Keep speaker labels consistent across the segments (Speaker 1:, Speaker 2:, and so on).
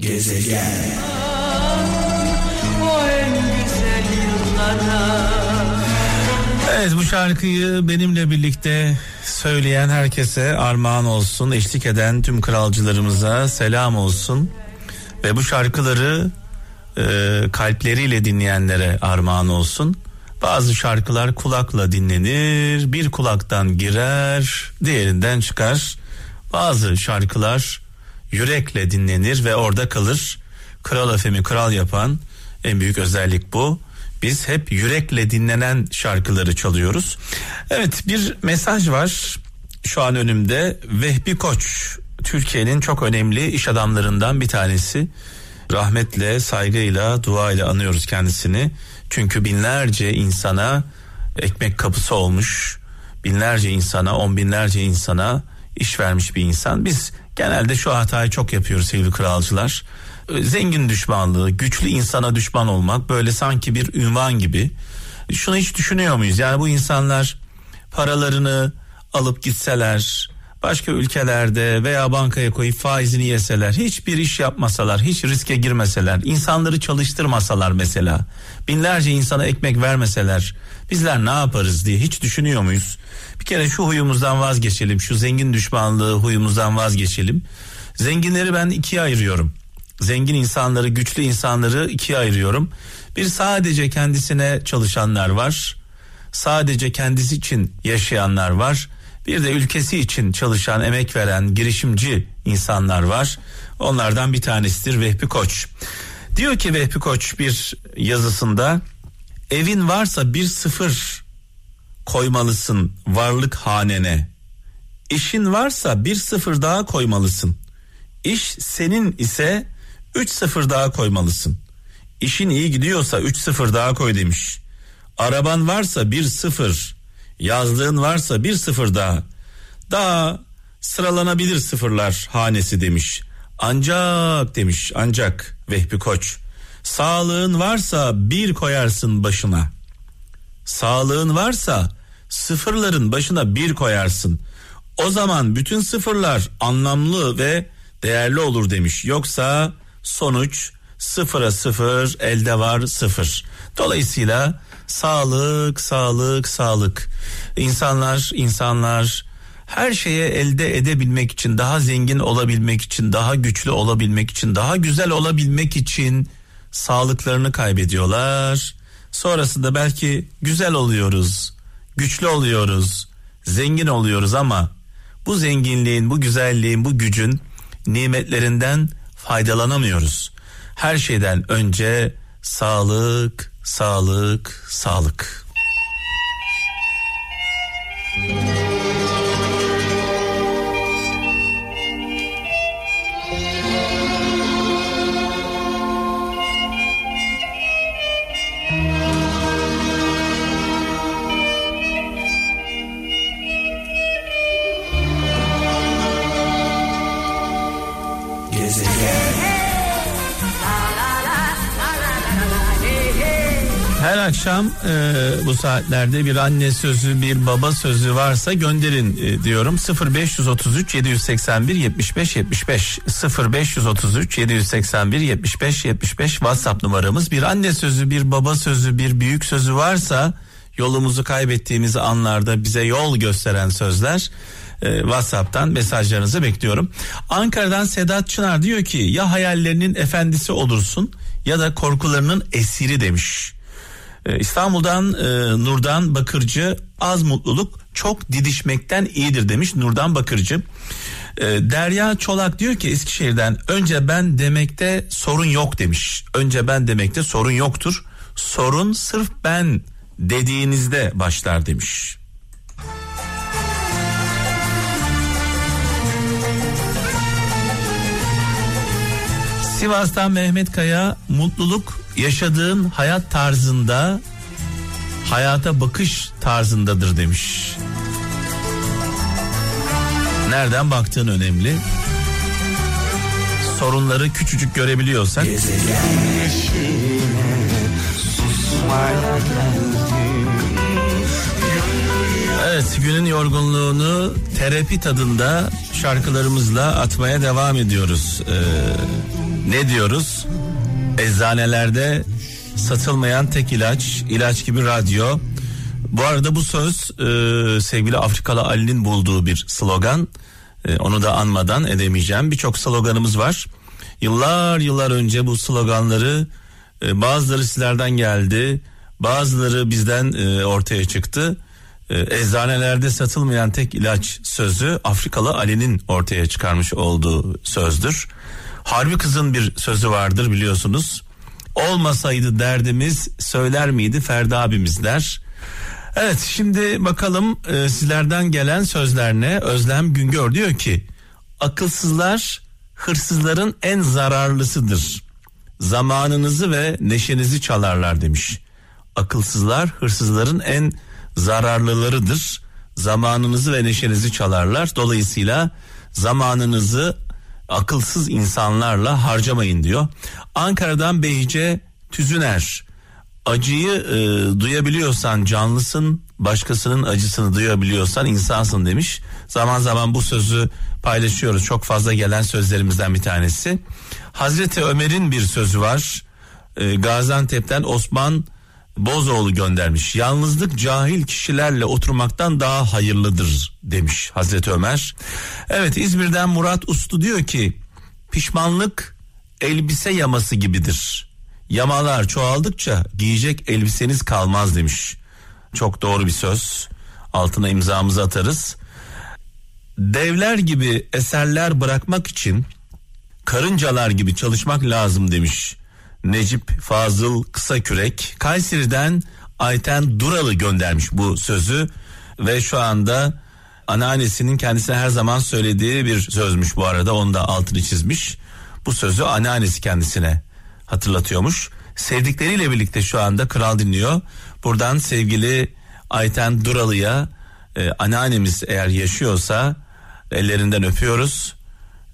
Speaker 1: Gezegen Evet bu şarkıyı benimle birlikte söyleyen herkese armağan olsun. Eşlik eden tüm kralcılarımıza selam olsun. Ve bu şarkıları e, kalpleriyle dinleyenlere armağan olsun. Bazı şarkılar kulakla dinlenir, bir kulaktan girer, diğerinden çıkar. Bazı şarkılar yürekle dinlenir ve orada kalır. Kral Efem'i kral yapan en büyük özellik bu. Biz hep yürekle dinlenen şarkıları çalıyoruz. Evet bir mesaj var şu an önümde. Vehbi Koç Türkiye'nin çok önemli iş adamlarından bir tanesi. Rahmetle, saygıyla, duayla anıyoruz kendisini. Çünkü binlerce insana ekmek kapısı olmuş. Binlerce insana, on binlerce insana iş vermiş bir insan. Biz genelde şu hatayı çok yapıyoruz sevgili kralcılar. Zengin düşmanlığı, güçlü insana düşman olmak böyle sanki bir ünvan gibi. Şunu hiç düşünüyor muyuz? Yani bu insanlar paralarını alıp gitseler, başka ülkelerde veya bankaya koyup faizini yeseler, hiçbir iş yapmasalar, hiç riske girmeseler, insanları çalıştırmasalar mesela, binlerce insana ekmek vermeseler, bizler ne yaparız diye hiç düşünüyor muyuz? Bir kere şu huyumuzdan vazgeçelim, şu zengin düşmanlığı huyumuzdan vazgeçelim. Zenginleri ben ikiye ayırıyorum. Zengin insanları, güçlü insanları ikiye ayırıyorum. Bir sadece kendisine çalışanlar var. Sadece kendisi için yaşayanlar var bir de ülkesi için çalışan, emek veren, girişimci insanlar var. Onlardan bir tanesidir Vehbi Koç. Diyor ki Vehbi Koç bir yazısında evin varsa bir sıfır koymalısın varlık hanene. İşin varsa bir sıfır daha koymalısın. İş senin ise üç sıfır daha koymalısın. İşin iyi gidiyorsa üç sıfır daha koy demiş. Araban varsa bir sıfır yazlığın varsa bir sıfır daha daha sıralanabilir sıfırlar hanesi demiş. Ancak demiş ancak Vehbi Koç sağlığın varsa bir koyarsın başına. Sağlığın varsa sıfırların başına bir koyarsın. O zaman bütün sıfırlar anlamlı ve değerli olur demiş. Yoksa sonuç sıfıra sıfır elde var sıfır. Dolayısıyla sağlık, sağlık, sağlık. İnsanlar, insanlar her şeye elde edebilmek için, daha zengin olabilmek için, daha güçlü olabilmek için, daha güzel olabilmek için sağlıklarını kaybediyorlar. Sonrasında belki güzel oluyoruz, güçlü oluyoruz, zengin oluyoruz ama bu zenginliğin, bu güzelliğin, bu gücün nimetlerinden faydalanamıyoruz. Her şeyden önce sağlık, sağlık, sağlık. Her akşam e, bu saatlerde bir anne sözü bir baba sözü varsa gönderin e, diyorum 0533 781 75 75 0533 781 75 75 WhatsApp numaramız bir anne sözü bir baba sözü bir büyük sözü varsa yolumuzu kaybettiğimiz anlarda bize yol gösteren sözler e, WhatsApp'tan mesajlarınızı bekliyorum. Ankara'dan Sedat Çınar diyor ki ya hayallerinin efendisi olursun ya da korkularının esiri demiş. Ee, İstanbul'dan e, Nurdan Bakırcı az mutluluk çok didişmekten iyidir demiş Nurdan Bakırcı. E, Derya Çolak diyor ki Eskişehir'den önce ben demekte sorun yok demiş. Önce ben demekte sorun yoktur. Sorun sırf ben dediğinizde başlar demiş. Sivas'tan Mehmet Kaya mutluluk yaşadığın hayat tarzında hayata bakış tarzındadır demiş. Nereden baktığın önemli. Sorunları küçücük görebiliyorsak. Evet günün yorgunluğunu terapi tadında şarkılarımızla atmaya devam ediyoruz. Ee, Ne diyoruz? Eczanelerde satılmayan tek ilaç, ilaç gibi radyo. Bu arada bu söz e, sevgili Afrikalı Ali'nin bulduğu bir slogan. E, onu da anmadan edemeyeceğim. Birçok sloganımız var. Yıllar yıllar önce bu sloganları e, bazıları sizlerden geldi. Bazıları bizden e, ortaya çıktı. E, eczanelerde satılmayan tek ilaç sözü Afrikalı Ali'nin ortaya çıkarmış olduğu sözdür. Harbi kızın bir sözü vardır biliyorsunuz. Olmasaydı derdimiz söyler miydi Ferdi abimiz der. Evet şimdi bakalım e, sizlerden gelen sözler ne? Özlem Güngör diyor ki akılsızlar hırsızların en zararlısıdır. Zamanınızı ve neşenizi çalarlar demiş. Akılsızlar hırsızların en zararlılarıdır. Zamanınızı ve neşenizi çalarlar. Dolayısıyla zamanınızı akılsız insanlarla harcamayın diyor. Ankara'dan Beyce Tüzüner acıyı e, duyabiliyorsan canlısın, başkasının acısını duyabiliyorsan insansın demiş. Zaman zaman bu sözü paylaşıyoruz. Çok fazla gelen sözlerimizden bir tanesi. Hazreti Ömer'in bir sözü var. E, Gaziantep'ten Osman Bozoğlu göndermiş. Yalnızlık cahil kişilerle oturmaktan daha hayırlıdır demiş Hazreti Ömer. Evet İzmir'den Murat Uslu diyor ki pişmanlık elbise yaması gibidir. Yamalar çoğaldıkça giyecek elbiseniz kalmaz demiş. Çok doğru bir söz. Altına imzamızı atarız. Devler gibi eserler bırakmak için karıncalar gibi çalışmak lazım demiş. Necip Fazıl Kısakürek Kayseri'den Ayten Duralı göndermiş bu sözü ve şu anda anneannesinin kendisine her zaman söylediği bir sözmüş bu arada onu da altını çizmiş. Bu sözü anneannesi kendisine hatırlatıyormuş. Sevdikleriyle birlikte şu anda kral dinliyor. Buradan sevgili Ayten Duralı'ya e, anneannemiz eğer yaşıyorsa ellerinden öpüyoruz.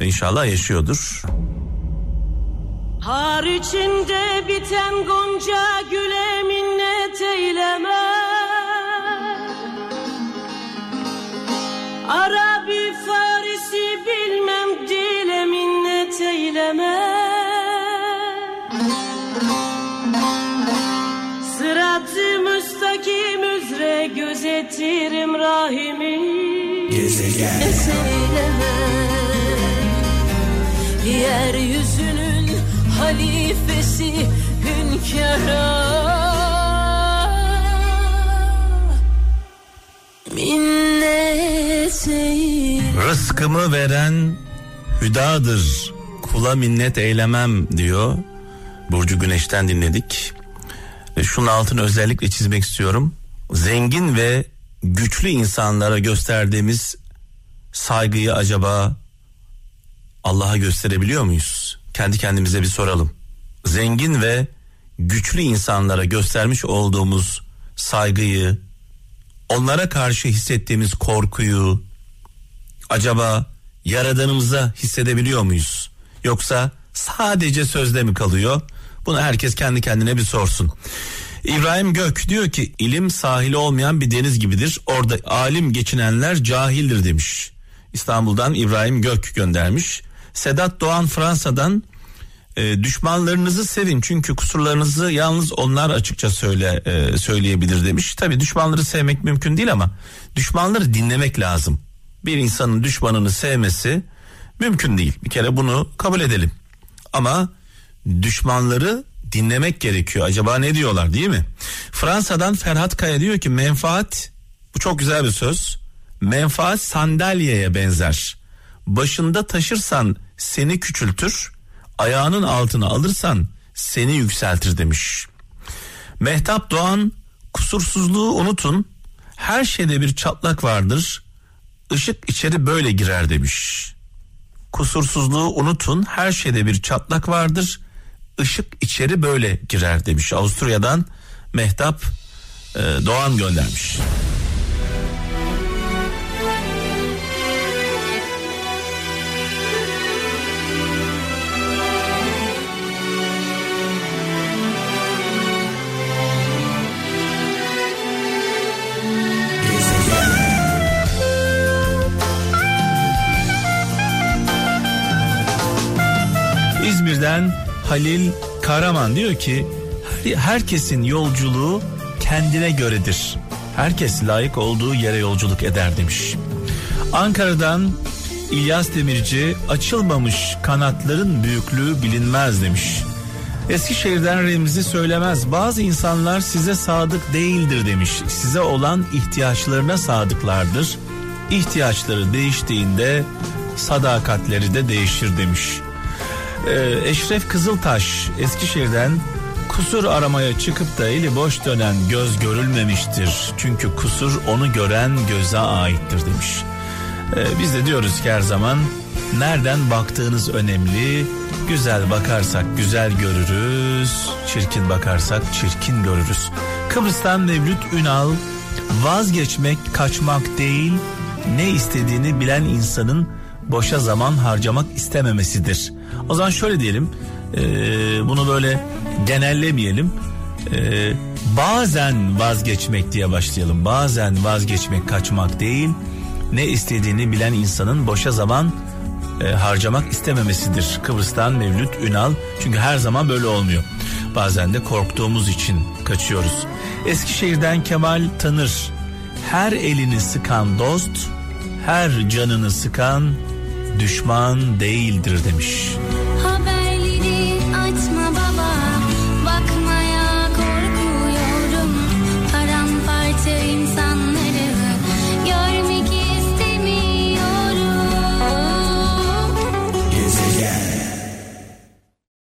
Speaker 1: İnşallah yaşıyordur.
Speaker 2: Har içinde biten gonca güle minnet eyleme. Arabi Farisi bilmem dile minnet eyleme. Sırat-ı müstakim üzere gözetirim rahimi Gezegen. Eseyleme Yeryüzünün halifesi hünkâra Minnet
Speaker 1: Rızkımı veren hüdadır. Kula minnet eylemem diyor. Burcu Güneş'ten dinledik. Ve şunun altını özellikle çizmek istiyorum. Zengin ve güçlü insanlara gösterdiğimiz saygıyı acaba Allah'a gösterebiliyor muyuz? Kendi kendimize bir soralım. Zengin ve güçlü insanlara göstermiş olduğumuz saygıyı, onlara karşı hissettiğimiz korkuyu acaba yaradanımıza hissedebiliyor muyuz? Yoksa sadece sözde mi kalıyor? Bunu herkes kendi kendine bir sorsun. İbrahim Gök diyor ki ilim sahili olmayan bir deniz gibidir. Orada alim geçinenler cahildir demiş. İstanbul'dan İbrahim Gök göndermiş. Sedat Doğan Fransa'dan e, düşmanlarınızı sevin çünkü kusurlarınızı yalnız onlar açıkça söyle e, söyleyebilir demiş. Tabi düşmanları sevmek mümkün değil ama düşmanları dinlemek lazım. Bir insanın düşmanını sevmesi mümkün değil. Bir kere bunu kabul edelim. Ama düşmanları dinlemek gerekiyor. Acaba ne diyorlar değil mi? Fransa'dan Ferhat Kaya diyor ki menfaat bu çok güzel bir söz. Menfaat sandalyeye benzer. Başında taşırsan seni küçültür, ayağının altına alırsan seni yükseltir demiş. Mehtap Doğan kusursuzluğu unutun. Her şeyde bir çatlak vardır. Işık içeri böyle girer demiş. Kusursuzluğu unutun. Her şeyde bir çatlak vardır. Işık içeri böyle girer demiş. Avusturya'dan Mehtap e, Doğan göndermiş. İzmir'den Halil Karaman diyor ki herkesin yolculuğu kendine göredir. Herkes layık olduğu yere yolculuk eder demiş. Ankara'dan İlyas Demirci açılmamış kanatların büyüklüğü bilinmez demiş. Eskişehir'den Remzi söylemez bazı insanlar size sadık değildir demiş. Size olan ihtiyaçlarına sadıklardır. İhtiyaçları değiştiğinde sadakatleri de değişir demiş. Ee, Eşref Kızıltaş Eskişehir'den kusur aramaya çıkıp da eli boş dönen göz görülmemiştir. Çünkü kusur onu gören göze aittir demiş. Ee, biz de diyoruz ki her zaman nereden baktığınız önemli. Güzel bakarsak güzel görürüz, çirkin bakarsak çirkin görürüz. Kıbrıs'tan Mevlüt Ünal vazgeçmek kaçmak değil ne istediğini bilen insanın boşa zaman harcamak istememesidir. O zaman şöyle diyelim e, bunu böyle genellemeyelim. E, bazen vazgeçmek diye başlayalım. Bazen vazgeçmek kaçmak değil ne istediğini bilen insanın boşa zaman e, harcamak istememesidir. Kıbrıs'tan Mevlüt Ünal çünkü her zaman böyle olmuyor. Bazen de korktuğumuz için kaçıyoruz. Eskişehir'den Kemal Tanır her elini sıkan dost her canını sıkan düşman değildir demiş.